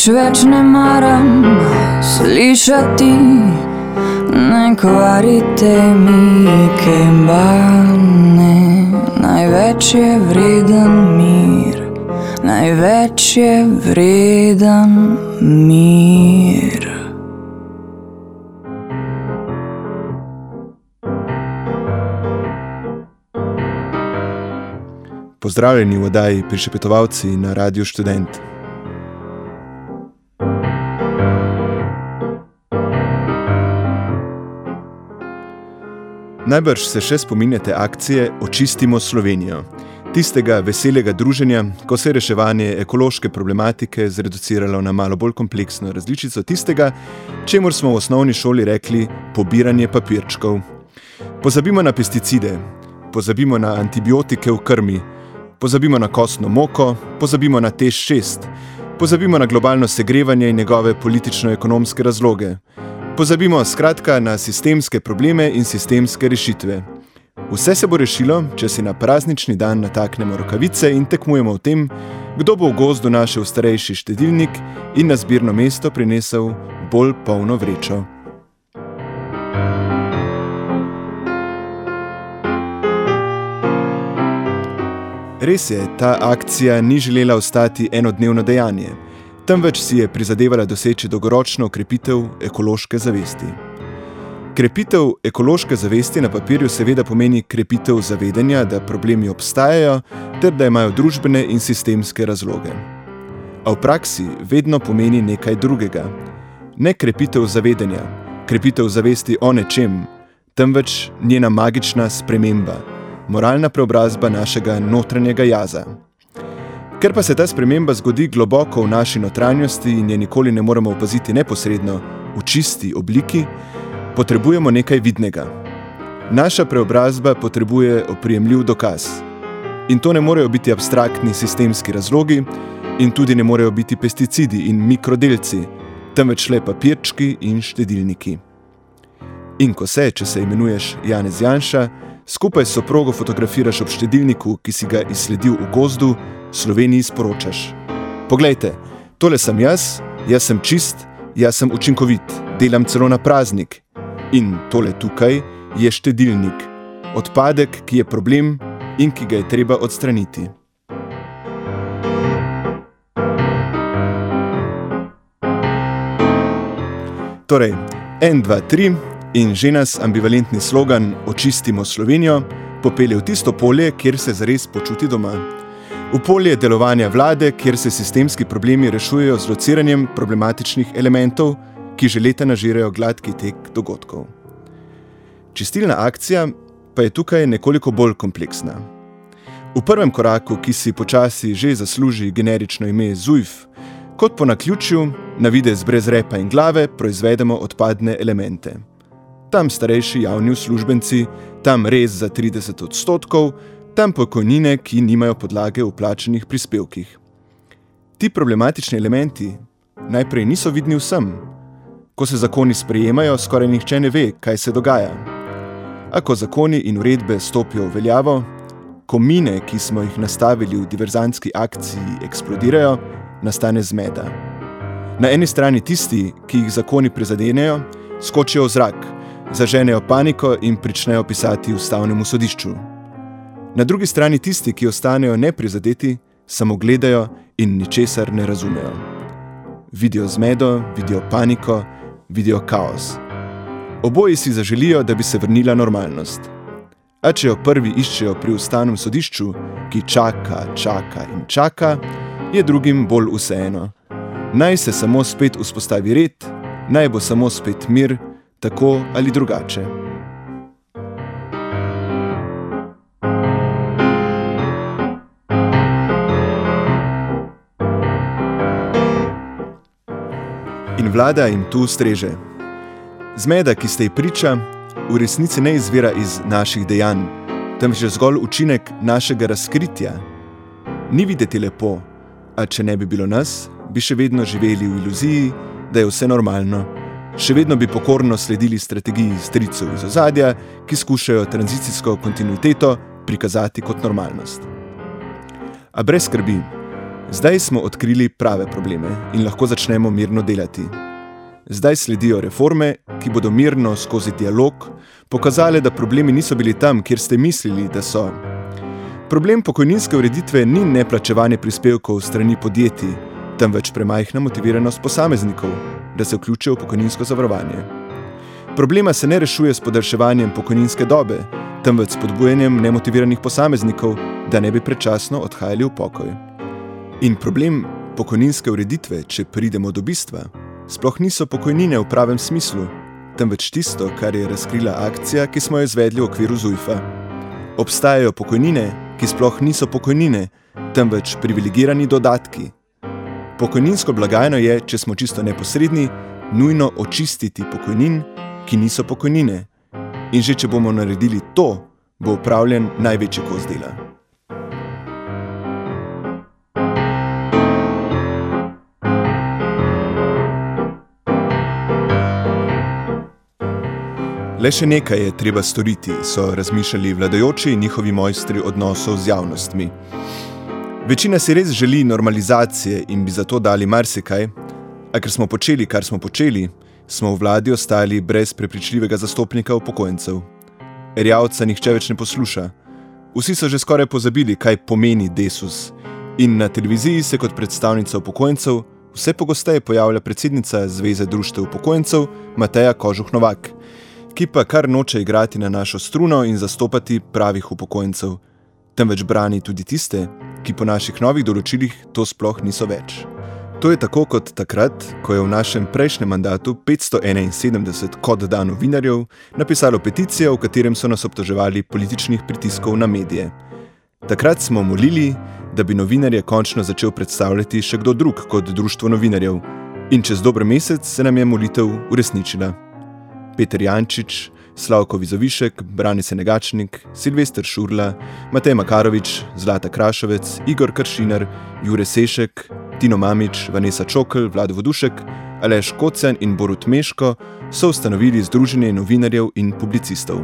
Nič več ne maram slišati, ne kvarite mi kembane. Največ je vreden mir, največ je vreden mir. Pozdravljeni v oddaji Prišepetovalci na Radiu Študent. Najbrž se še spominjate akcije Očistimo Slovenijo. Tistega veselega druženja, ko se je reševanje ekološke problematike zreduciralo na malo bolj kompleksno različico tistega, čemur smo v osnovni šoli rekli pobiranje papirčkov. Pozabimo na pesticide, pozabimo na antibiotike v krmi, pozabimo na kostno moko, pozabimo na tež 6, pozabimo na globalno segrevanje in njegove politično-ekonomske razloge. Pozabimo skratka na sistemske probleme in sistemske rešitve. Vse se bo rešilo, če si na praznični dan nataknemo rokavice in tekmujemo v tem, kdo bo v gozdu našel starejši štedilnik in na zbirno mesto prinesel bolj polno vrečo. Res je, ta akcija ni želela ostati enodnevno dejanje temveč si je prizadevala doseči dolgoročno okrepitev ekološke zavesti. Krepitev ekološke zavesti na papirju seveda pomeni krepitev zavedanja, da problemi obstajajo ter da imajo družbene in sistemske razloge. A v praksi vedno pomeni nekaj drugega. Ne krepitev zavedanja, krepitev zavesti o nečem, temveč njena magična sprememba, moralna preobrazba našega notranjega jaza. Ker pa se ta sprememba zgodi globoko v naši notranjosti in je nikoli ne moremo opaziti neposredno, v čisti obliki, potrebujemo nekaj vidnega. Naša preobrazba potrebuje oprijemljiv dokaz. In to ne morejo biti abstraktni sistemski razlogi, in tudi ne morejo biti pesticidi in mikrodelci, temveč le papirčki in štedilniki. In ko se, če se imenuješ Janez Janša, skupaj s soprogo fotografiraš ob štedilniku, ki si ga izsledil v gozdu, Sloveniji sporočaš. Poglejte, tole sem jaz, jaz sem čist, jaz sem učinkovit, delam celo na praznik. In tole tukaj je štedilnik, odpadek, ki je problem in ki ga je treba odstraniti. Torej, en, dva, tri in že nas ambivalentni slogan Očistimo Slovenijo popelje v tisto polje, kjer se zares počuti doma. V polje delovanja vlade, kjer se sistemski problemi rešujejo z lociranjem problematičnih elementov, ki že leta nažirajo gladki tek dogodkov. Čistilna akcija pa je tukaj nekoliko bolj kompleksna. V prvem koraku, ki si počasi že zasluži generično ime ZUIF, kot po naključju, na videz brez repa in glave, proizvedemo odpadne elemente. Tam starejši javni uslužbenci, tam res za 30 odstotkov, tam pokojnine, ki nimajo podlage v plačenih prispevkih. Ti problematični elementi najprej niso vidni vsem. Ko se zakoni sprejemajo, skoraj nihče ne ve, kaj se dogaja. Ko zakoni in uredbe stopijo v veljavo, ko mine, ki smo jih nastavili v diverzantski akciji, eksplodirajo, nastane zmeda. Na eni strani tisti, ki jih zakoni prizadenejo, skočijo v zrak, zaženejo paniko in pričnejo pisati ustavnemu sodišču. Na drugi strani tisti, ki ostanejo neprizadeti, samo gledajo in ničesar ne razumejo. Vidijo zmedo, vidijo paniko, vidijo kaos. Oboji si zaželijo, da bi se vrnila normalnost. A če jo prvi iščejo pri ustavnem sodišču, ki čaka, čaka in čaka, je drugim bolj vseeno. Naj se samo spet vzpostavi red, naj bo samo spet mir, tako ali drugače. In vlada jim tu streže. Zmeda, ki ste ji priča, v resnici ne izvira iz naših dejanj, temveč je zgolj učinek našega razkritja. Ni videti lepo, a če ne bi bilo nas, bi še vedno živeli v iluziji, da je vse normalno. Še vedno bi pokorno sledili strategiji stricev iz ozadja, ki skušajo tranzicijsko kontinuiteto prikazati kot normalnost. A brez skrbi, zdaj smo odkrili prave probleme in lahko začnemo mirno delati. Zdaj sledijo reforme, ki bodo mirno skozi dialog pokazale, da problemi niso bili tam, kjer ste mislili, da so. Problem pokojninske ureditve ni neplačevanje prispevkov strani podjetij, temveč premajhna motiviranost posameznikov, da se vključijo v pokojninsko zavarovanje. Problema se ne rešuje s podaljševanjem pokojninske dobe, temveč s podbujanjem nemotiviranih posameznikov, da ne bi predčasno odhajali v pokoj. In problem pokojninske ureditve, če pridemo do bistva, sploh niso pokojnine v pravem smislu, temveč tisto, kar je razkrila akcija, ki smo jo izvedli v okviru ZUJFA. Obstajajo pokojnine, ki sploh niso pokojnine, temveč privilegirani dodatki. Pokojninsko blagajno je, če smo čisto neposredni, nujno očistiti pokojnin, ki niso pokojnine. In že če bomo naredili to, bo upravljen največji kos dela. Le še nekaj je treba storiti, so razmišljali vladajoči in njihovi mojstri odnosov z javnostmi. Večina si res želi normalizacije in bi zato dali marsikaj, a ker smo počeli, kar smo počeli, smo v vladi ostali brez prepričljivega zastopnika upokojencev. Erjavca nihče več ne posluša. Vsi so že skoraj pozabili, kaj pomeni desus. In na televiziji se kot predstavnica upokojencev vse pogosteje pojavlja predsednica Zveze društev upokojencev Mateja Kožuh Novak ki pa kar noče igrati na našo struno in zastopati pravih upokojencev, temveč brani tudi tiste, ki po naših novih določilih to sploh niso več. To je tako kot takrat, ko je v našem prejšnjem mandatu 571 kot dan novinarjev napisalo peticijo, v katerem so nas obtoževali političnih pritiskov na medije. Takrat smo molili, da bi novinarje končno začel predstavljati še kdo drug kot Društvo novinarjev, in čez dober mesec se nam je molitev uresničila. Peter Jančič, Slavko Vizovišek, Brani Senegačnik, Silvestr Šurla, Matej Makarovič, Zlata Krašovec, Igor Kršinar, Jure Sešek, Tino Mamič, Vanessa Čokl, Vlad Vodušek, Aleš Kocjan in Borut Meško so ustanovili Združenje novinarjev in publicistov.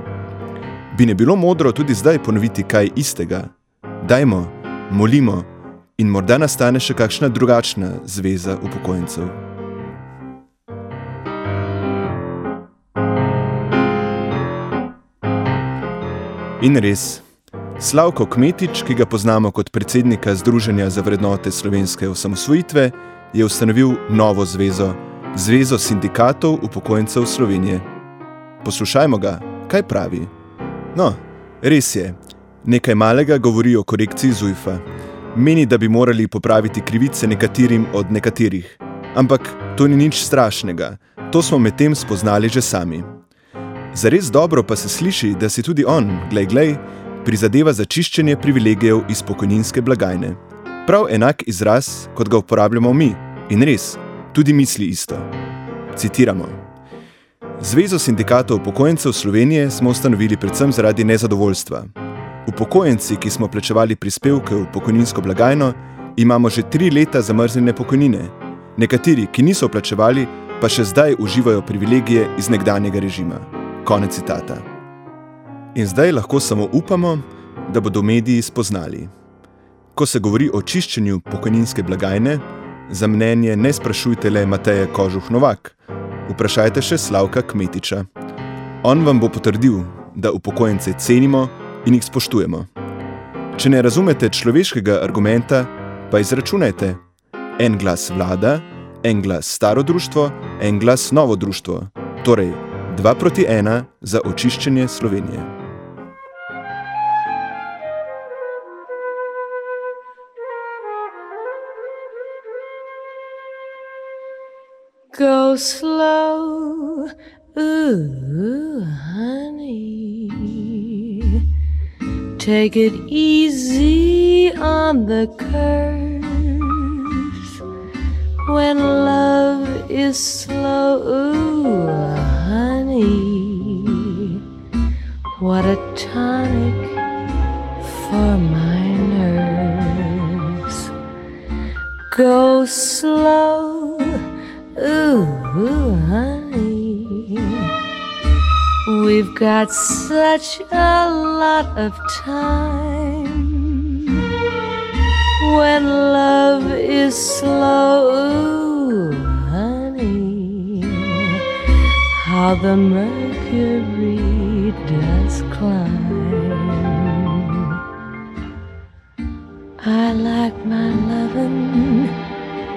Bi ne bilo modro tudi zdaj ponoviti kaj istega? Dajmo, molimo in morda nastane še kakšna drugačna zveza upokojencev. In res, Slavko Kmetič, ki ga poznamo kot predsednika Združenja za vrednote slovenske osamosvojitve, je ustanovil novo zvezo, Zvezo sindikatov upokojencev Slovenije. Poslušajmo ga, kaj pravi. No, res je, nekaj malega govori o korekciji ZUJFA. Meni, da bi morali popraviti krivice nekaterim od nekaterih. Ampak to ni nič strašnega, to smo medtem spoznali že sami. Zares dobro pa se sliši, da si tudi on, glej, glej, prizadeva za čiščenje privilegijev iz pokojninske blagajne. Prav enak izraz, kot ga uporabljamo mi, in res, tudi misli isto. Citiramo: Zvezo sindikatov upokojencev Slovenije smo ustanovili predvsem zaradi nezadovoljstva. Upokojenci, ki smo plačevali prispevke v pokojninsko blagajno, imamo že tri leta zamrznjene pokojnine. Nekateri, ki niso plačevali, pa še zdaj uživajo privilegije iz nekdanjega režima. Konec citata. In zdaj lahko samo upamo, da bodo mediji spoznali. Ko se govori o čiščenju pokojninske blagajne, za mnenje ne sprašujte le Mateje Kožuh Novak, vprašajte še Slavka Kmetiča. On vam bo potrdil, da upokojence cenimo in jih spoštujemo. Če ne razumete človeškega argumenta, pa izračunajte: en glas vlada, en glas staro društvo, en glas novo društvo. Torej, 2 proti 1 za očiščenje Slovenije. Go slow Ooh, honey, take it easy on the curves when love is slow. Ooh, honey, what a tonic for my nerves. Go slow, ooh, honey. We've got such a lot of time when love is slow, Ooh, How the mercury does climb. I like my lovin'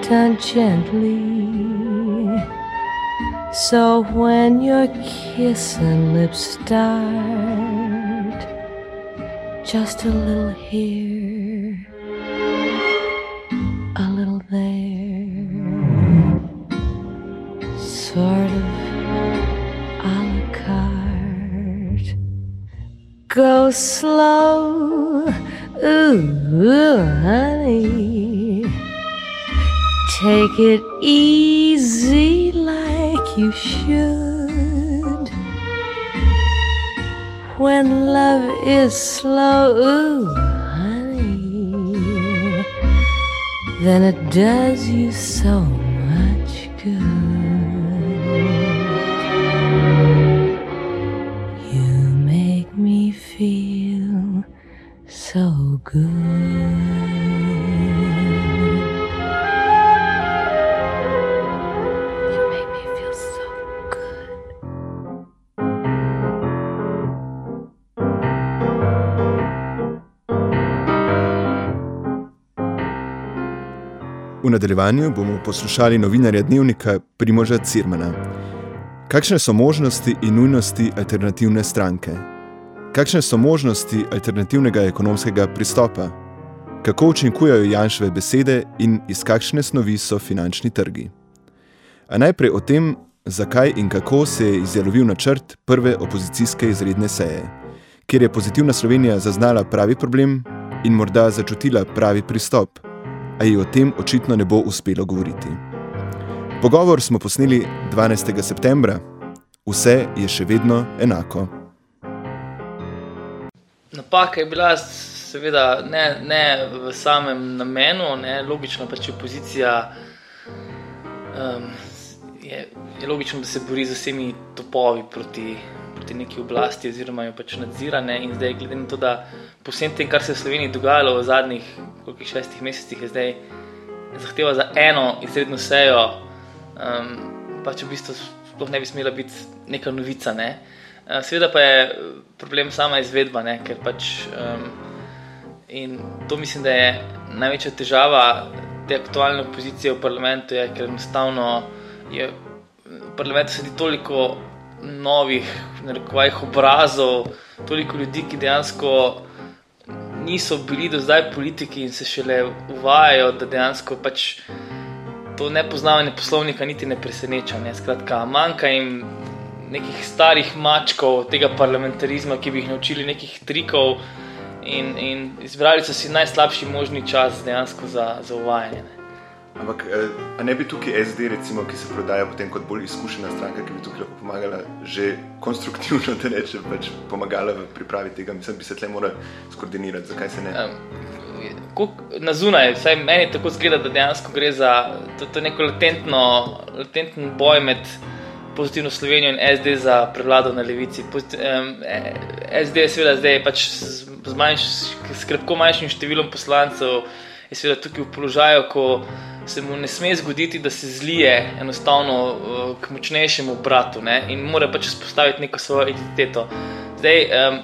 done gently. So when your kissing lips start, just a little here, Go slow, ooh, honey. Take it easy like you should. When love is slow, ooh, honey, then it does you so much good. So good. You make me feel so good. V nadaljevanju bomo poslušali novinarja dnevnika Primoža Cirmana. Kakšne so možnosti in nujnosti alternativne stranke? Kakšne so možnosti alternativnega ekonomskega pristopa? Kako učinkujejo Janševe besede in iz kakšne snovi so finančni trgi? A najprej o tem, zakaj in kako se je izjalovil načrt prve opozicijske izredne seje, kjer je pozitivna Slovenija zaznala pravi problem in morda začutila pravi pristop, a ji o tem očitno ne bo uspelo govoriti. Pogovor smo posneli 12. septembra. Vse je še vedno enako. Napaka je bila seveda ne, ne v samem namenu, ne, logično pač opozicija um, je, je logično, da se bori z vsemi topovi proti, proti neki oblasti oziroma jo pač nadzira. Ne, in zdaj, glede na to, da po vsem tem, kar se je v Sloveniji dogajalo v zadnjih koliko, šestih mesecih, je zdaj zahteva za eno izredno sejo, um, pač v bistvu sploh ne bi smela biti neka novica. Ne. Uh, Seveda pa je problem sama izvedba, ne, ker pač. Um, in to mislim, da je največja težava te aktualne opozicije v parlamentu, je, ker enostavno je v parlamentu sedi toliko novih, narekovajih obrazov, toliko ljudi, ki dejansko niso bili do zdaj politiki in se šele uvajajo, da dejansko pač to nepoznavanje poslovnika niti ne preseneča. Ne. Skratka, manjka jim nekih starih mačkov tega parlamentarizma, ki bi jih naučili nekih trikov. In, in izbrali so si najslabši možni čas dejansko za, za uvajanje. Ne. Ampak, eh, a ne bi tukaj SD, recimo, ki se prodaja potem kot bolj izkušena stranka, ki bi tukaj lahko pomagala, že konstruktivno, da reče, pač pomagala v pripravi tega, mislim, bi se tle morali skoordinirati, zakaj se ne? Um, koliko- na zunaj, vsaj meni tako zgleda, da dejansko gre za to, to neko latentno, latenten boj med pozitivno Slovenijo in SD za prevlado na levici. Pozit, um, SD je seveda zdaj pač z, z, manjš, s krepko manjšim številom poslancev, je seveda tukaj v položaju, ko se mu ne sme zgoditi, da se zlije enostavno uh, k močnejšemu bratu ne? in mora pač vzpostaviti neko svojo identiteto. Zdaj, um,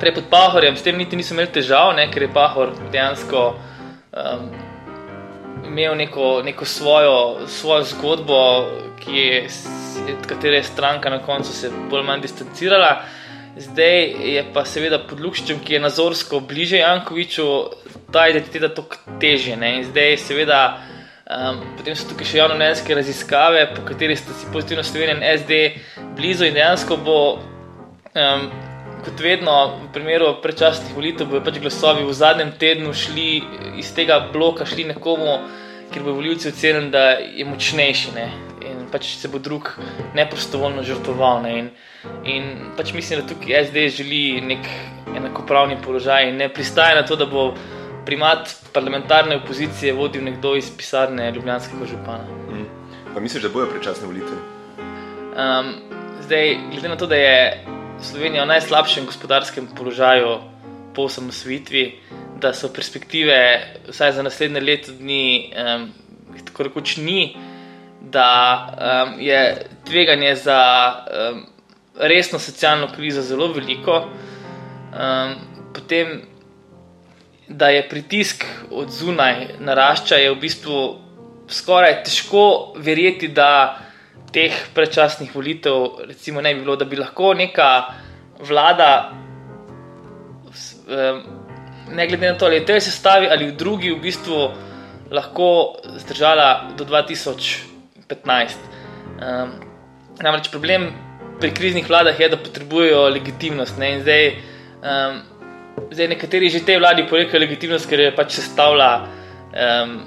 Prej pod Pahorjem, s tem niti niso imeli težav, ne, ker je Pahor dejansko um, imel neko, neko svojo, svojo zgodbo, je, od katere je stranka na koncu se bolj ali manj distancirala. Zdaj je pa seveda pod Lukšičem, ki je nazorsko bliže Jankoviču, ta identiteta toliko težje. Ne. In zdaj seveda Um, potem so tukaj še javnomnenjske raziskave, po katerih sta si pozitivno in SD blizu in dejansko bo, um, kot vedno, v primeru predčasnih volitev, bodo pač glasovi v zadnjem tednu šli iz tega bloka, šli nekomu, ker bo voljivci ocenili, da je močnejši. Ne? In pač se bo drug neprostovoljno žrtvoval. Ne? In, in pač mislim, da tukaj SD želi nek enakopravni položaj in ne pristaja na to, da bo primat parlamentarne opozicije vodil nekdo iz pisarne Ljubljanskega župana. Mm. Pa misliš, da bojo predčasne volitve? Um, zdaj, glede na to, da je Slovenija v najslabšem gospodarskem položaju po osamosvitvi, da so perspektive vsaj za naslednje leto dni um, tako rekoč ni, da um, je tveganje za um, resno socialno krizo zelo veliko, um, potem da je pritisk od zunaj narašča, je v bistvu skoraj težko verjeti, da teh predčasnih volitev ne bi bilo, da bi lahko neka vlada, ne glede na to, ali je v tej sestavi ali v drugi, v bistvu lahko zdržala do 2015. Um, namreč problem pri kriznih vladah je, da potrebujejo legitimnost. Ne? In zdaj um, Zdaj, nekateri že te vladi porekajo legitimnost, ker je pač sestavila um,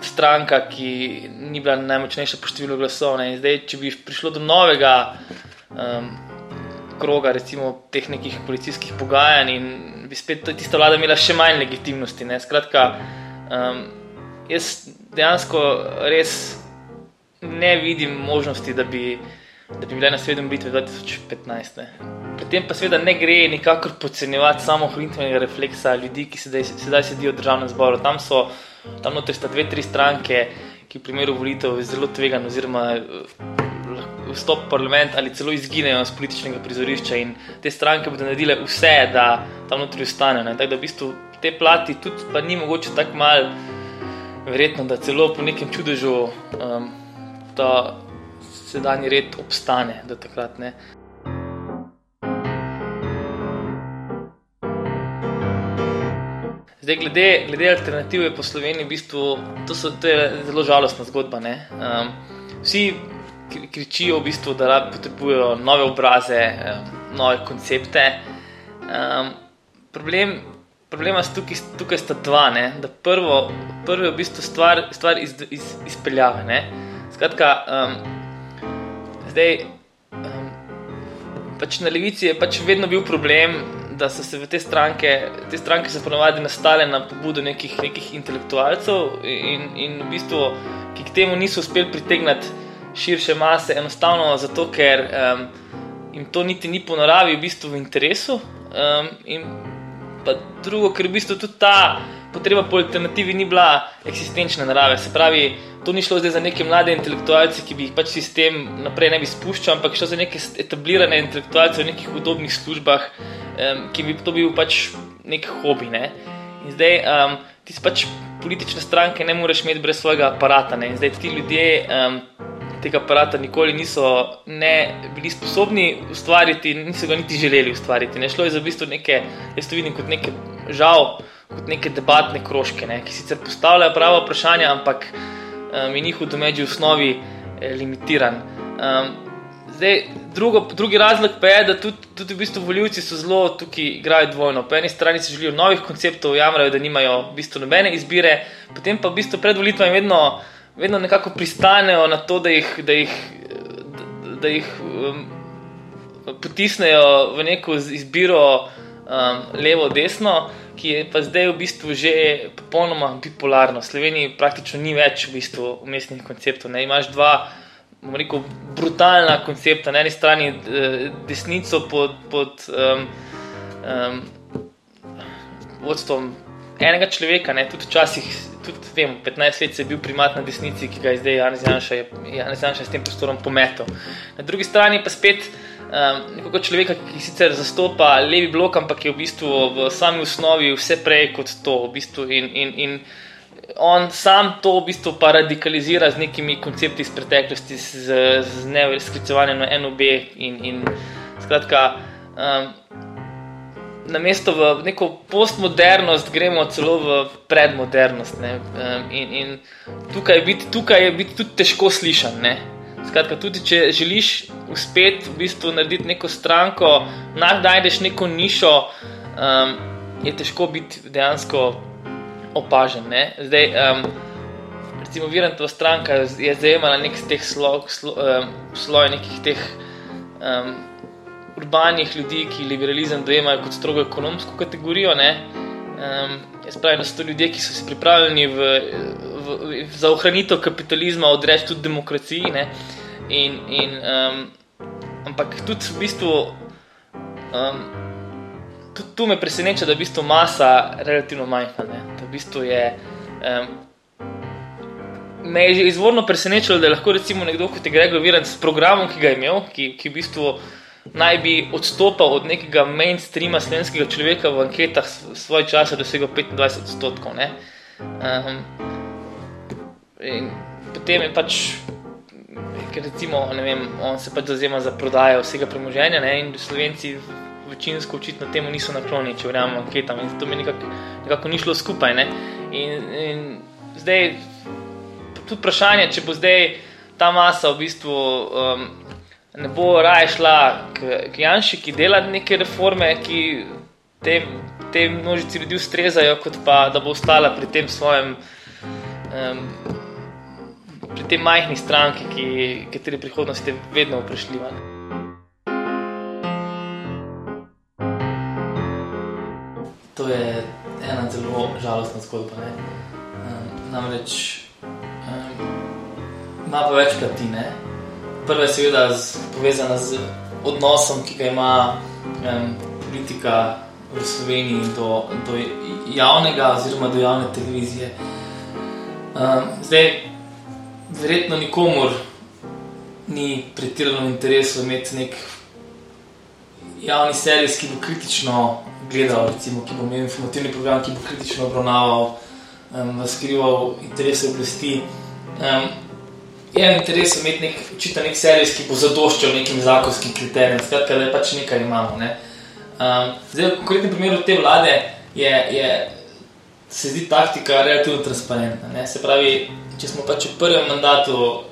stranka, ki ni bila najmočnejša po številu glasov. Ne. Zdaj, če bi prišlo do novega um, kroga, recimo teh nekih policijskih pogajanj, in bi spet tista vlada imela še manj legitimnosti. Ne. Skratka, um, jaz dejansko res ne vidim možnosti, da bi, da bi bile na svetu bitve 2015. Ne. Pri tem pa seveda ne gre nikakor podcenjevati samo hrintvenega refleksa ljudi, ki sedaj, sedaj sedijo v državnem zboru. Tam so, tam noter sta dve, tri stranke, ki v primeru volitev je zelo tvegan, oziroma vstop v parlament ali celo izginejo z političnega prizorišča in te stranke bodo naredile vse, da tam notri ostanejo. Tako da v bistvu te plati tudi pa ni mogoče tako mal, verjetno, da celo po nekem čudežu um, ta sedanji red obstane do takrat. Ne. Zdaj, glede, glede alternative po Sloveniji, v bistvu, to, so, to je zelo žalostna zgodba. Um, vsi kričijo, v bistvu, da potrebujejo nove obraze, nove koncepte. Um, problem, problema je tukaj, tukaj sta dva. Prvo, prvo je v bistvu stvar, stvar iz, iz, izpeljave. Ne? Skratka, um, zdaj, um, pač na levici je pač vedno bil problem da so se te stranke, te stranke so ponovadi nastale na pobudo nekih, nekih intelektualcev in, in v bistvu, ki k temu niso uspeli pritegniti širše mase, enostavno zato, ker um, jim to niti ni po naravi v bistvu v interesu. Um, in pa drugo, ker v bistvu tudi ta potreba po alternativi ni bila eksistenčne narave. Se pravi, to ni šlo zdaj za neke mlade intelektualce, ki bi jih pač sistem naprej ne bi spuščal, ampak šlo za neke etablirane intelektualce v nekih udobnih službah, um, ki bi to bil pač nek hobi. Ne? In zdaj um, ti pač politične stranke ne moreš imeti brez svojega aparata. Ne? In zdaj ti ljudje. Um, Tega aparata nikoli niso ne bili sposobni ustvariti, niso ga niti želeli ustvariti. Ne šlo je za v bistvu neke, jaz to vidim kot nekaj žal, kot neke debatne krožke, ne, ki sicer postavljajo prava vprašanja, ampak um, je njihov domeč v osnovi eh, limitiran. Um, zdaj, drugo, drugi razlog pa je, da tudi, tudi v bistvu voljivci so zelo tukaj igrajo dvojno. Po eni strani si želijo novih konceptov, jamrajo, da nimajo v bistvu nobene izbire, potem pa v bistvu pred volitvami vedno, vedno nekako pristanejo na to, da jih. Da jih, da, da jih um, Potisnejo v neko izbiro um, levo-desno, ki je pa zdaj v bistvu že popolnoma bipolarno. V Sloveniji praktično ni več v bistvu umestnih konceptov. Ne? Imaš dva, bomo rekel, brutalna koncepta. Na eni strani eh, desnico pod, pod um, um, vodstvom enega človeka, ne? tudi včasih. Tudi, vem, 15 let je bil primat na desnici, ki ga je zdaj Janez Janša, Janez Janša s tem prostorom pometel. Na drugi strani pa spet um, nekoga človeka, ki sicer zastopa levi blok, ampak je v bistvu v sami osnovi vse prej kot to. V bistvu in, in, in on sam to v bistvu pa radikalizira z nekimi koncepti iz preteklosti, z, z nevrsklicovanjem na NOB. In, in skratka, um, na mesto v neko postmodernost, gremo celo v predmodernost. Um, in, in tukaj, je biti, tukaj je biti tudi težko slišan. Ne? Skratka, tudi če želiš uspeti v bistvu narediti neko stranko, najdeš neko nišo, um, je težko biti dejansko opažen. Ne? Zdaj, um, recimo, Virantova stranka je zajemala nek teh sloj, slo, um, sloj nekih teh. Um, urbanih ljudi, ki liberalizem dojemajo kot strogo ekonomsko kategorijo. Um, jaz pravim, da so to ljudje, ki so se pripravljeni v, v, v, za ohranitev kapitalizma odreči tudi demokraciji. In, in, um, ampak tudi v bistvu. Um, Tudi tu me preseneča, da je v bistvu masa relativno majhna. V bistvu je, um, me je že izvorno presenečalo, da je lahko nekdo kot je Gregor Virant s programom, ki ga je imel, ki, ki v bistvu naj bi odstopal od nekega mainstreama slovenskega človeka v anketah svoj čas dosegel 25 odstotkov. Um, potem je pač, ker recimo, vem, on se pač zauzema za prodajo vsega premoženja ne? in Slovenci večinsko očitno temu niso naklonjeni, če verjamemo anketam in zato mi nekako, nekako ni šlo skupaj. Ne? In, in zdaj, tudi vprašanje, če bo zdaj ta masa v bistvu um, ne bo raje šla k, k Janšu, ki dela neke reforme, ki te, te množici ljudi ustrezajo, kot pa da bo ostala pri tem svojem. Um, Pri tej majhni stranki, ki, kateri prihodnost je vedno vprašljiva. To je ena zelo žalostna zgodba. Um, namreč um, ima pa več plati. Prva je seveda z, povezana z odnosom, ki ga ima um, politika v Sloveniji do, do javnega oziroma do javne televizije. Um, zdaj, verjetno nikomor ni pretirano v interesu imeti nek javni servis, ki bo kritično gledal, recimo, ki bo imel informativni program, ki bo kritično obravnaval, um, skrival interese oblasti. Um, je v interesu imeti nek, očitno nek servis, ki bo zadoščal nekim zakonskim kriterijem, skratka, da je pač nekaj imamo. Ne? Um, zdaj, v konkretnem primeru te vlade je, je, se zdi taktika relativno transparentna. Ne? Se pravi, če smo pač v prvem mandatu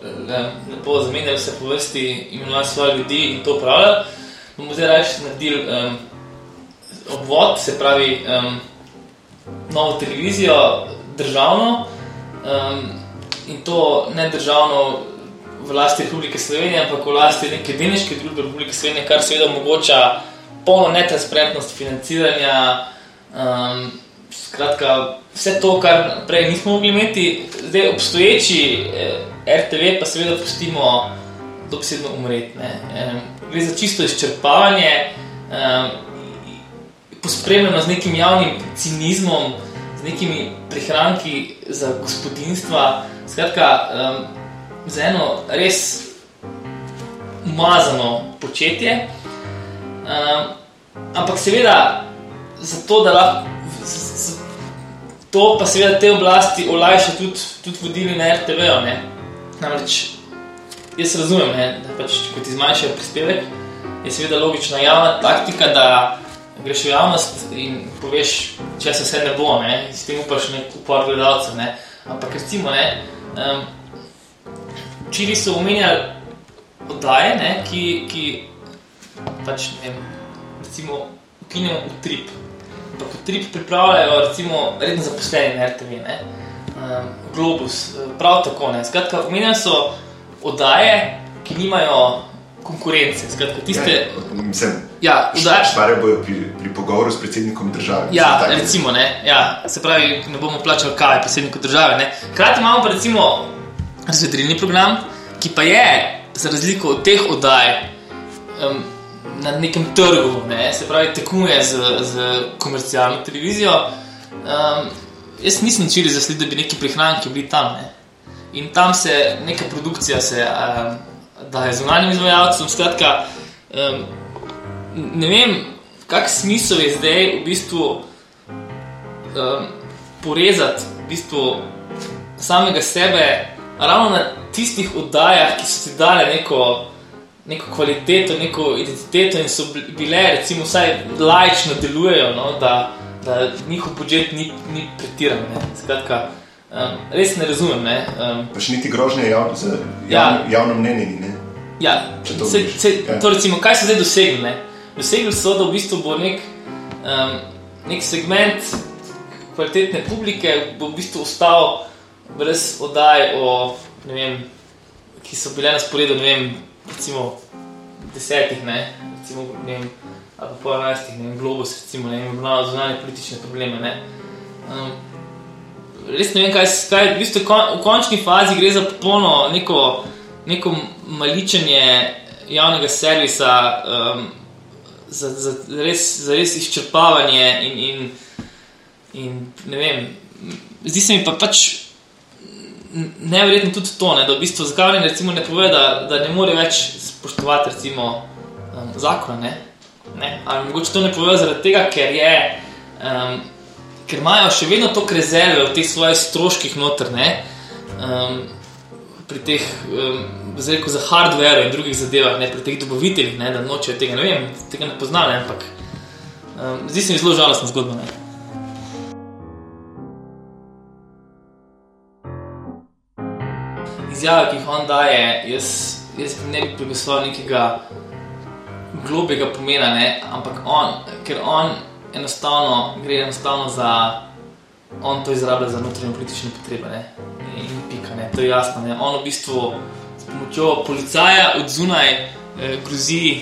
lepo zamenjali vse po vrsti, imenovali svoje ljudi in to upravljali, bomo zdaj raje naredili um, obvod, se pravi, um, novo televizijo, državno. Um, in to ne državno v lasti Republike Slovenije, ampak v lasti neke deniške družbe Republike Slovenije, kar seveda omogoča polno netransparentnost financiranja. Um, skratka, vse to, kar prej nismo mogli imeti, zdaj obstoječi eh, RTV, pa seveda pustimo dobesedno umreti. Um, gre za čisto izčrpavanje, um, pospremljeno z nekim javnim cinizmom, nekimi prihranki za gospodinstva. Skratka, um, za eno res umazano početje. Um, ampak seveda, zato da lahko to, pa seveda te oblasti olajša tudi, tudi vodili na RTV. -o, Namreč jaz razumem, ne, da pač, ko ti zmanjšajo prispevek, je seveda logična javna taktika, da greš v javnost in poveš, če se vse ne bo, ne, s tem upaš nek upor gledalcev. Ampak recimo, ne, Um, Čili so omenjali oddaje, ne, ki, ki pač, ne recimo, ukinjamo utrip. Ampak utrip pripravljajo, recimo, redno zaposleni na RTV, ne, um, Globus, prav tako, ne. Skratka, omenjali so oddaje, ki nimajo konkurence. Skratka, tiste, ja, mislim, ja, oddaje. Špare bojo pri, pri pogovoru s predsednikom države. Ja, recimo, ne, ja, se pravi, ne bomo plačali kave predsedniku države, ne. Hkrati imamo pa recimo razvedrilni program, ki pa je, za razliko od teh oddaj, um, na nekem trgu, ne, se pravi, tekmuje z, z komercialno televizijo. Um, jaz nisem čili zasled, da bi neki prihranki bili tam, ne. In tam se neka produkcija se um, daje zunanjim izvajalcem. Skratka, um, ne vem, kak smisel je zdaj v bistvu um, porezati v bistvu samega sebe ravno na tistih oddajah, ki so ti dale neko neko kvaliteto, neko identiteto in so bile, recimo, vsaj lajčno delujejo, no, da, da njihov budžet ni, ni pretiran. Ne. Skratka, um, res ne razumem. Ne. Um, Pa še niti grožnje jav, za Ja. javno, javno mnenje. ni, Ne? Ja, se, se, Ja. to recimo, kaj so zdaj dosegli? Ne? Dosegli so, da v bistvu bo nek, um, nek segment kvalitetne publike v bistvu ostal brez oddaj, o, vem, ki so bile na sporedu, ne vem, recimo desetih, ne, recimo, ne vem, ali pa enajstih, ne vem, Globus, recimo, ne vem, obravnava zunanje politične probleme. Ne? Um, res ne vem, kaj, s- kaj v, bistvu, kon, v končni fazi gre za popolno neko, neko maličenje javnega servisa, um, za, za, res, za res izčrpavanje in, in, in ne vem. Zdi se mi pa pač neverjetno tudi to, ne, da v bistvu ne, recimo, ne pove, da, da ne more več spoštovati recimo, um, zakona. Ne? Ne? Ali mogoče to ne pove zaradi tega, ker je. Um, ker imajo še vedno toliko rezerve v teh svojih stroških noter, ne, um, pri teh, um, rekel, za hardware in drugih zadevah, ne, pri teh dobaviteljih, ne, da nočejo tega, ne vem, tega ne poznam, ne, ampak um, zdi se mi zelo žalostna zgodba. Ne. Izjave, ki jih on daje, jaz, jaz ne bi pripisoval nekega globjega pomena, ne? ampak on, ker on enostavno gre enostavno za, on to izrablja za notranje politične potrebe. Ne? In pika, ne? to je jasno. Ne? On v bistvu pomočjo policaja od zunaj eh, grozi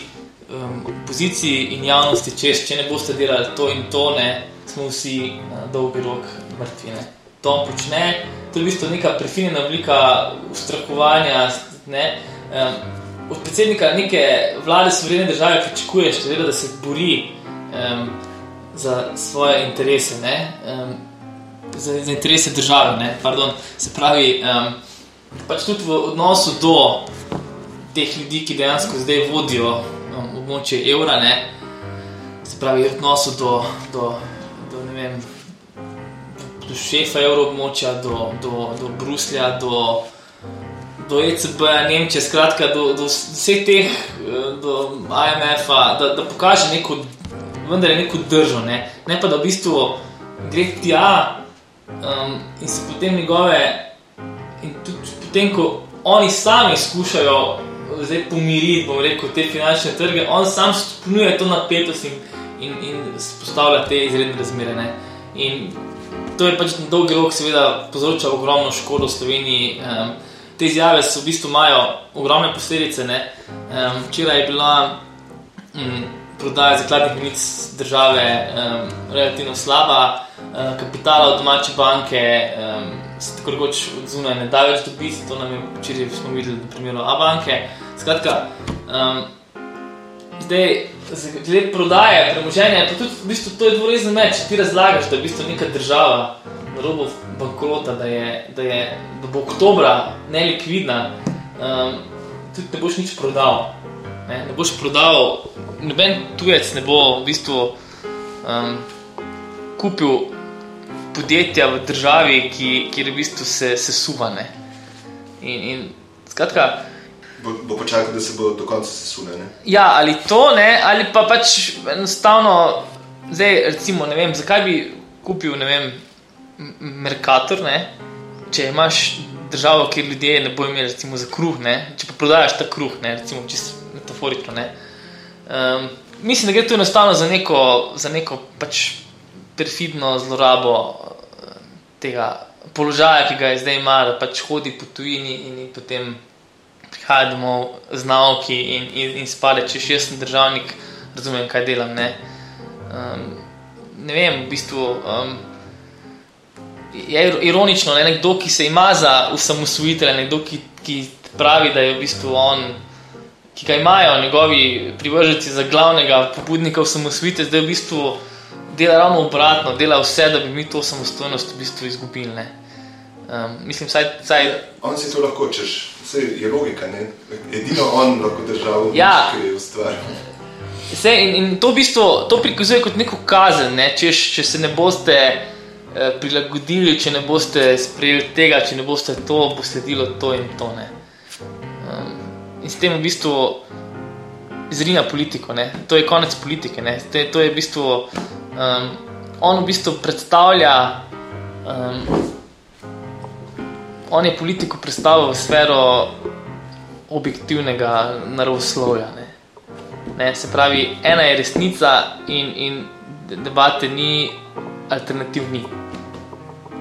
um, opoziciji in javnosti, češ, če ne boste delali to in to, ne, smo vsi na dolgi rok mrtvi. Ne? To on počne, to je v bistvu neka prefinjena oblika ustrahovanja. Ne? Um, od predsednika neke vlade suverene države pričakuješ, seveda, da se bori um, za svoje interese, ne, um, za, za interese države. Ne, pardon, se pravi, um, pač tudi v odnosu do teh ljudi, ki dejansko zdaj vodijo um, območje evra, ne, se pravi, v odnosu do, do, do vem. Do šefa evroobmočja, do, do, do Bruslja, do, do ECB-ja, Nemčije, skratka, do, do vseh teh, eh, do IMF-a, da, da pokaže neko, vendar je neko držo, ne? ne pa da v bistvu gre tja um, in se potem njegove, in tudi potem, ko oni sami skušajo zdaj pomiriti, bom rekel, te finančne trge, on sam stopnjuje to napetost in, in, in spostavlja te izredne razmere. Ne? In to je pač na dolgi rok, seveda, povzroča ogromno škodo Sloveniji. Um, te izjave so v bistvu imajo ogromne posledice. ne. Um, včeraj je bila um, prodaja zakladnih menic države um, relativno slaba, um, kapitala od domače banke um, se tako rekoč od zunaj ne da več dobiti, to nam je včeraj smo videli na primeru A-banke. Skratka, um, zdaj, glede prodaje premoženja, pa tudi v bistvu to je dvorezen meč. Ti razlagaš, da je v bistvu neka država na robu bankrota, da, je, da, je, da bo oktobra nelikvidna, um, tudi ne boš nič prodal. Ne, ne boš prodal, noben tujec ne bo v bistvu um, kupil podjetja v državi, ki, kjer v bistvu se, se suvane. In, in skratka, Bo, bo počakal, da se bo do konca sesule. ne? Ja, ali to ne, ali pa pač enostavno, zdaj, recimo, ne vem, zakaj bi kupil, ne vem, M- Mercator, ne, če imaš državo, kjer ljudje ne bodo imeli, recimo, za kruh, ne, če pa prodajaš ta kruh, ne, recimo, čisto metaforično. Ne. Um, mislim, da gre tu enostavno za neko, za neko pač perfidno zlorabo eh, tega položaja, ki ga je zdaj ima, da pač hodi po tujini in potem prihaja domov z nauki in, in, in spade, če še sem državnik, razumem, kaj delam. Ne, um, ne vem, v bistvu um, je ir- ironično, ne, nekdo, ki se ima za usamosvojitelja, nekdo, ki, ki pravi, da je v bistvu on. Ki ga imajo njegovi privrženci za glavnega pobudnika osamosvojitve, zdaj v bistvu dela ravno obratno, dela vse, da bi mi to samostojnost v bistvu izgubili. ne. Um, mislim, saj, saj On si to lahko češ, vse je logika. Ne? Edino on lahko državo Ja. je ustvaril. Vse, in, in to v bistvu to prikazuje kot neko kazen, ne? Češ, če se ne boste eh, prilagodili, če ne boste sprejeli tega, če ne boste to, bo sledilo to in to. Ne? Um, in s tem v bistvu izrinja politiko, ne? to je konec politike. Ne? To, je, to je v bistvu, um, on v bistvu predstavlja, um, on je politiko predstavil v sfero objektivnega naravoslovja. Ne? Ne? Se pravi, ena je resnica in, in debate ni, alternativ ni.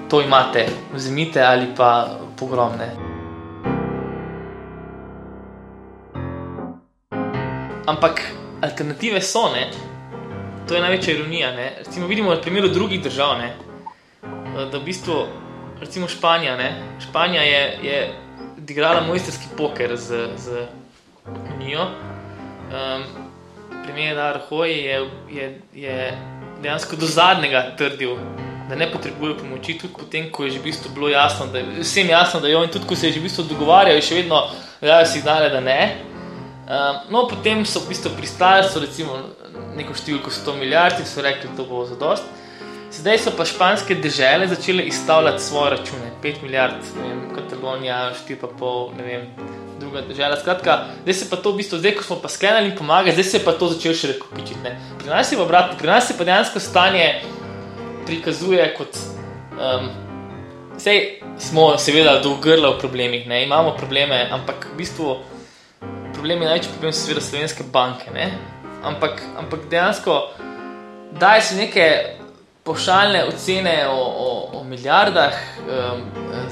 To imate, vzemite ali pa pogromne. Ampak alternative so, ne? To je največja ironija. Ne? Recimo, vidimo na primeru drugih držav, ne? da v bistvu, recimo Španija, ne? Španija je, je odigrala mojsterski poker z, z Unijo. Um, Primer Arhoj je, je, je dejansko do zadnjega trdil, da ne potrebuje pomoči, tudi potem, ko je že v bistvu bilo jasno, da je vsem jasno, da jo in tudi ko se je že v bistvu dogovarjal, še vedno dajo signale, da ne. Um, no, potem so v bistvu pristali, so recimo neko številko 100 milijard in so rekli, da to bo za dost. Zdaj so pa španske države začele izstavljati svoje račune, 5 milijard, ne vem, Katalonija, 4,5, ne vem, druga država. Skratka, zdaj se pa to v bistvu, zdaj ko smo pa sklenili in pomagali, zdaj se je pa to začelo še rekopičiti. Pri nas je pa obratno, pri nas se pa dejansko stanje prikazuje kot. Um, Sej smo seveda dolgrla v problemih, ne? imamo probleme, ampak v bistvu problem je največji problem seveda slovenske banke, ne? Ampak, ampak dejansko daje se neke pošaljne ocene o, o, o milijardah. Um,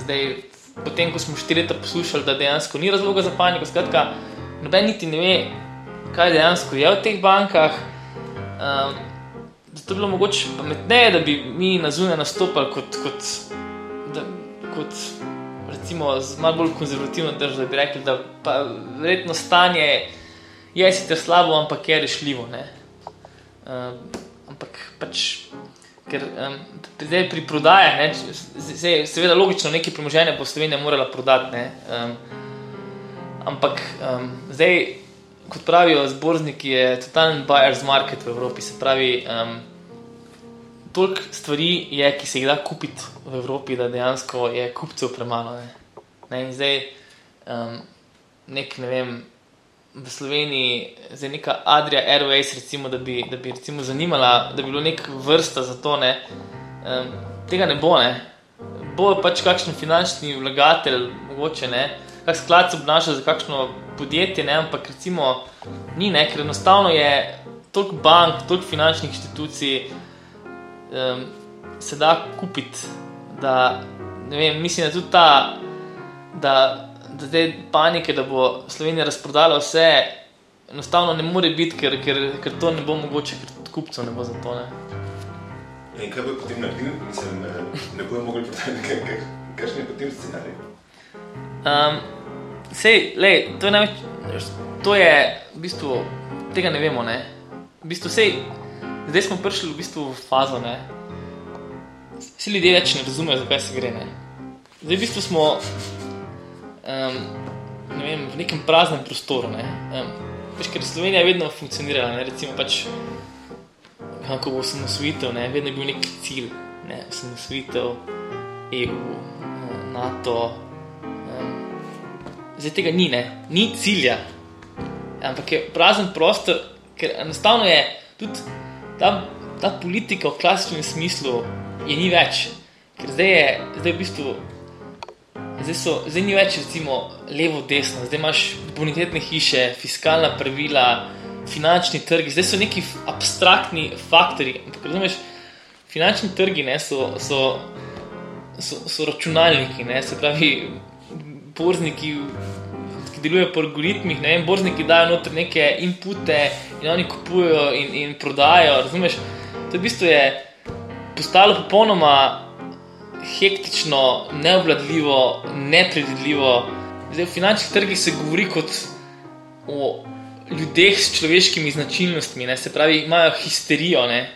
zdaj, potem, ko smo štiri leta poslušali, da dejansko ni razloga za paniko, skratka, noben niti ne ve, kaj dejansko je v teh bankah. Um, zato bi bilo mogoče pametneje, da bi mi na zunaj nastopali kot, kot, da, kot recimo, malo bolj konzervativno državo, da bi rekli, da pa verjetno stanje je sicer slabo, ampak je rešljivo. Um, ampak pač Ker um, zdaj pri prodaji, seveda logično, nekaj premoženja bo Slovenija morala prodati. Um, ampak um, zdaj, kot pravijo zborniki, je totalen buyer's market v Evropi. Se pravi, um, toliko stvari je, ki se jih da kupiti v Evropi, da dejansko je kupcev premalo. Ne? Ne? In zdaj, um, nek, ne vem, v Sloveniji za neka Adria Airways, recimo, da bi, da bi recimo zanimala, da bi bilo nek vrsta za to, ne, um, tega ne bo, ne. Bo pač kakšen finančni vlagatelj, mogoče ne, kak sklad se obnaša za kakšno podjetje, ne, ampak recimo ni, ne, ker enostavno je toliko bank, toliko finančnih inštitucij um, se da kupiti, da, ne vem, mislim, da tudi ta, da da zdaj panike, da bo Slovenija razprodala vse, enostavno ne more biti, ker, ker, ker to ne bo mogoče, ker kupcev ne bo za to. Ne. In kaj bo potem naredil, mislim, ne bojo mogli prodati, kakšen je potem scenarij? Um, sej, lej, to je največ, to je v bistvu, tega ne vemo, ne. V bistvu, sej, zdaj smo prišli v bistvu v fazo, ne. Vsi ljudje več ne razumejo, zakaj se gre, ne. Zdaj v bistvu smo um, ne vem, v nekem praznem prostoru. Ne? Um, veš, ker Slovenija je vedno funkcionirala, ne? recimo pač, kako bo samosvojitev, ne? vedno je bil nek cilj, ne? samosvojitev, EU, NATO. Um, zdaj tega ni, ne? ni cilja, ampak je prazen prostor, ker enostavno je tudi ta, ta politika v klasičnem smislu je ni več. Ker zdaj je, zdaj v bistvu Zdaj, so, zdaj ni več recimo levo-desno, zdaj imaš bonitetne hiše, fiskalna pravila, finančni trgi, zdaj so neki abstraktni faktori. Razumeš, finančni trgi ne, so, so, so, so računalniki, ne, se pravi, borzniki, ki delujejo po algoritmih, ne, borzniki dajo noter neke inpute in oni kupujejo in, in prodajo. Razumeš, to v bistvu je postalo popolnoma hektično, neobvladljivo, nepredvidljivo. Zdaj, v finančnih trgih se govori kot o ljudeh s človeškimi značilnostmi, ne? se pravi, imajo histerijo, ne?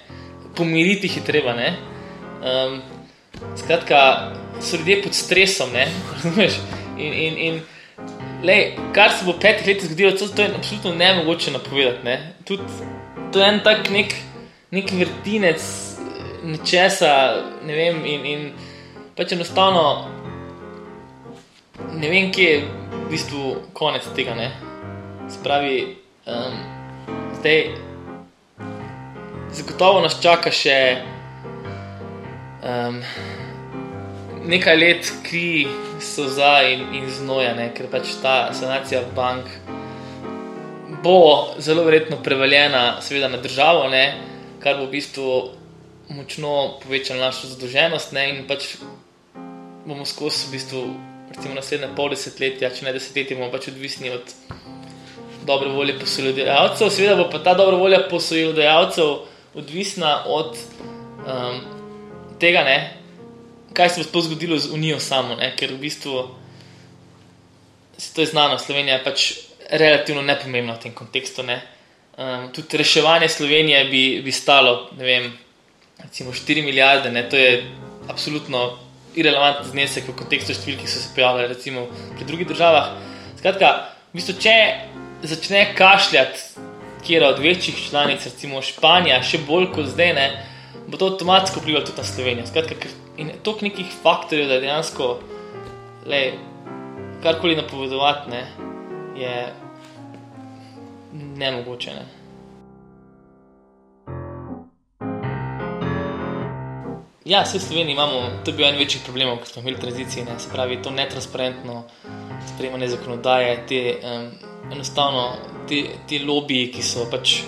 pomiriti jih je treba. Um, skratka, so ljudje pod stresom, razumeš? In, in, in lej, kar se bo v petih letih zgodilo, to, to je absolutno nemogoče napovedati. Ne? Tud, to je en tak nek, nek vrtinec nečesa, ne vem. In, in, pač enostavno ne vem, kje je v bistvu konec tega. Ne? Spravi, um, Zdaj, zagotovo nas čaka še um, nekaj let kri, soza in, in znoja, ne? ker pač ta sanacija bank bo zelo verjetno prevaljena, seveda na državo, ne? kar bo v bistvu močno povečalo našo zadolženost ne? in pač bomo skozi v bistvu. Recimo naslednje pol desetletja, če ne desetletje, bomo pač odvisni od dobre volje posojilodajalcev. Seveda bo pa ta dobra volja posojilodajalcev odvisna od um, tega, ne, kaj se bo sploh zgodilo z Unijo samo, ne, ker v bistvu se to je znano, Slovenija je pač relativno nepomembna v tem kontekstu. Ne. Um, tudi reševanje Slovenije bi, bi stalo, ne vem, recimo 4 milijarde, ne, to je absolutno irrelevantni znesek v kontekstu številk, ki so se pojavljali recimo pri drugih državah. Skratka, v bistvu, če začne kašljati, kjer od večjih članic, recimo Španija, še bolj kot zdaj, ne, bo to avtomatsko vplivalo tudi na Slovenijo. Skratka, in toliko nekih faktorjev, da dejansko le, karkoli napovedovati, ne, je nemogoče. Ne. Ja, vse v Sloveniji imamo, to je bil en večjih problemov, ki smo imeli v tranziciji, ne, se pravi, to netransparentno sprejemanje zakonodaje, te um, enostavno ti, ti lobiji, ki so pač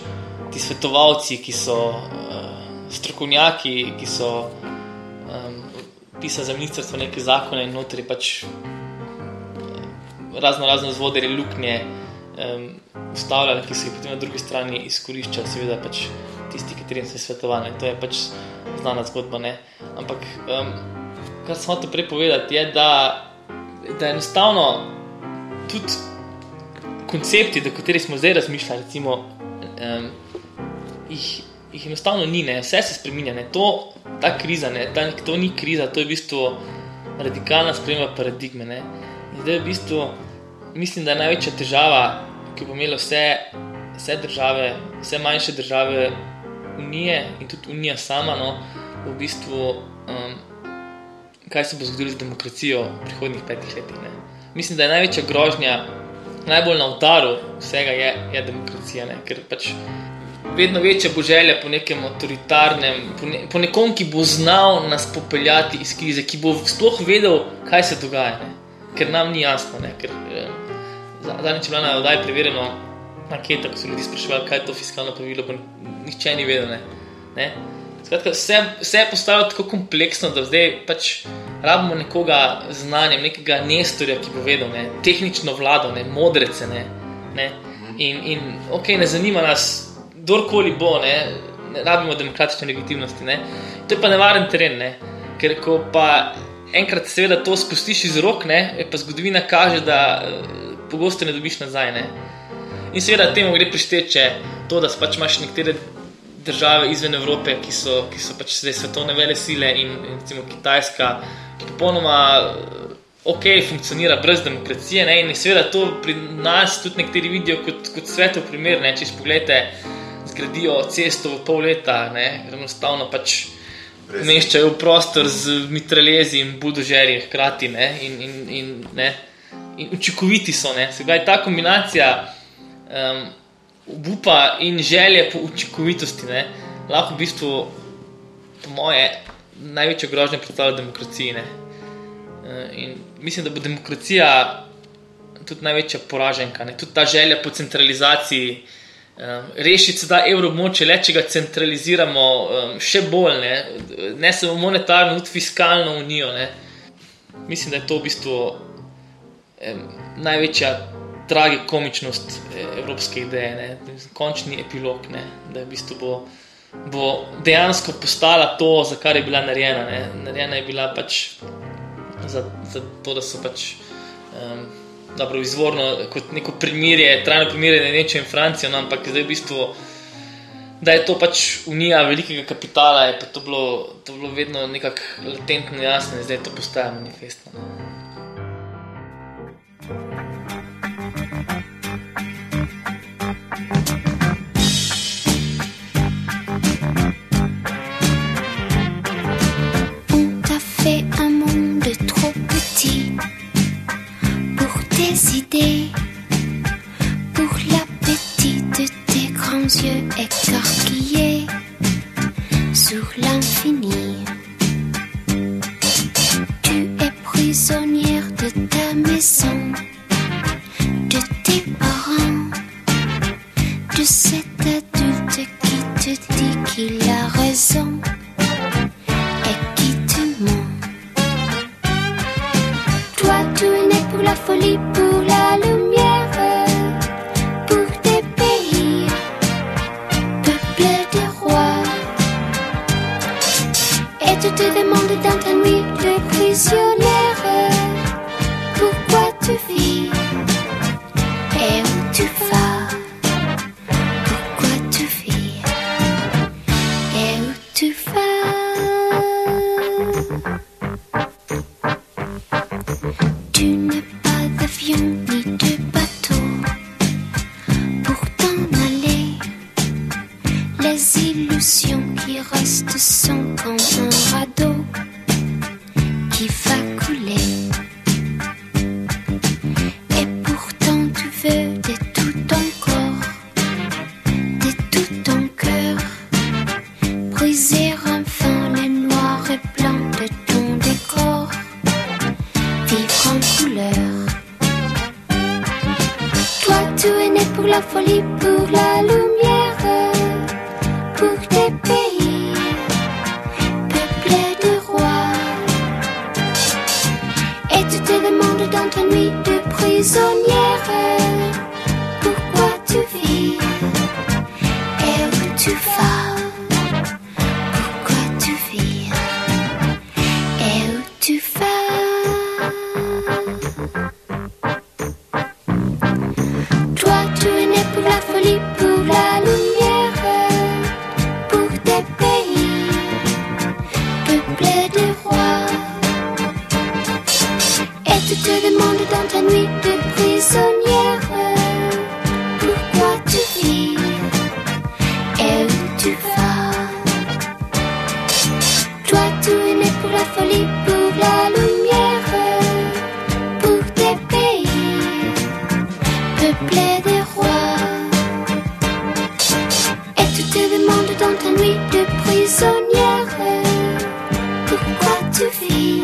ti svetovalci, ki so uh, strokovnjaki, ki so um, pisali za ministrstvo neke zakone in notri pač uh, razno razno zvodere luknje um, ustavljali, ki so jih potem na drugi strani izkoriščali, seveda pač tisti, katerim se je svetovali. To je pač znana zgodba. Ne? Ampak, um, kar sem hotel prej povedati, je, da, da enostavno tudi koncepti, do katerih smo zdaj razmišljali, recimo, um, jih, jih enostavno ni, ne? vse se spremenja. To, ta kriza, ne? Ta, to ni kriza, to je v bistvu radikalna sprememba paradigme. Ne? In zdaj, v bistvu, mislim, da je največja težava, ki bo imela vse, vse države, vse manjše države unije in tudi unija sama, no, v bistvu, um, kaj se bo zgodilo z demokracijo v prihodnjih petih letih. Ne. Mislim, da je največja grožnja, najbolj na udaru vsega je, je demokracija, ne, ker pač. Vedno večja bo želja po nekem avtoritarnem, po, ne, po nekom, ki bo znal nas popeljati iz krize, ki bo sploh vedel, kaj se dogaja. Ne. Ker nam ni jasno. Ne, ker, eh, zadnjič je bila na oddaji preverjeno anketa, ko so ljudi spraševali, kaj je to fiskalno pravilo, pa nihče ni vedel. Ne? Ne? Skratka, vse, vse je postalo tako kompleksno, da zdaj pač rabimo nekoga z znanjem, nekega nestorja, ki bo vedel, ne? tehnično vlado, ne? modrece. Ne? Ne? In, in ok, ne zanima nas, kdorkoli bo, ne? ne rabimo demokratične legitimnosti. Ne? To je pa nevaren teren, ne? ker ko pa enkrat seveda to spustiš iz rok, ne? pa zgodovina kaže, da uh, pogosto ne dobiš nazaj. Ne? In seveda temu gre prišteče to, da pač imaš nekatere države izven Evrope, ki so, ki so pač zdaj svetovne vele sile in, in recimo Kitajska, ki popolnoma ok, funkcionira brez demokracije. Ne? In seveda to pri nas tudi nekateri vidijo kot, kot svetov primer. Ne? Če si pogledate, zgradijo cesto v pol leta, enostavno pač. Umeščajo v prostor z mitraljezi in budožerji, hkrati, ne? In, in, in, ne? in učinkoviti so. Se pravi, ta kombinacija um, upa in želje po učinkovitosti, ne, lahko v bistvu, po moje, največjo grožnjo predstavlja demokraciji. Ne. Uh, in mislim, da bo demokracija tudi največja poraženka, ne. tudi ta želja po centralizaciji. Um, rešiti se da evroobmočje, le če ga centraliziramo um, še bolj, ne, ne samo monetarno, tudi fiskalno unijo. Ne. Mislim, da je to v bistvu um, največja tragikomičnost eh, evropske ideje, ne? končni epilog, ne? da je v bistvu bo, bo dejansko postala to, za kar je bila narejena. Ne? Narejena je bila pač za, za to, da so pač. Um, Dobro, izvorno kot neko primirje, trajno primirje na Nemčijo in Francijo, no, ampak zdaj v bistvu, da je to pač unija velikega kapitala, je to bilo, to bilo vedno nekako latentno jasno zdaj to postaja manifestno. la folie tu vis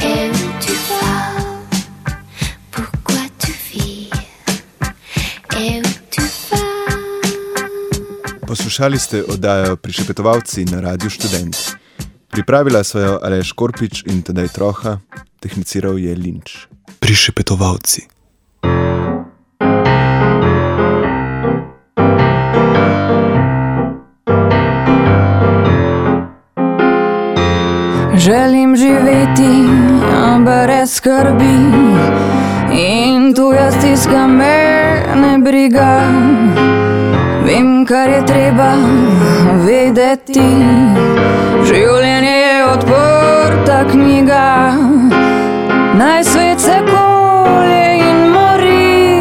et où tu vas. Pourquoi tu vis et où tu vas. Poslušali ste oddajo Prišepetovalci na Radiu Student. Pripravila so jo Aleš Korpič in tedaj Troha, tehniciral je Linč. Prišepetovalci. živeti brez skrbi in tuja stiska me ne briga. Vem, kar je treba vedeti. Življenje je odprta knjiga, naj svet se kolje in mori,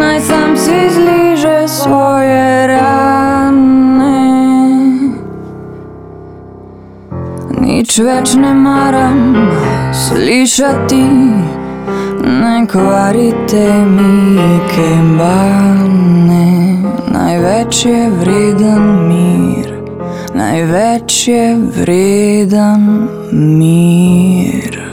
naj sam si zliže svoje. Nič več ne maram slišati, ne kvarite mi kebane. Največ je vreden mir, največ je vreden mir.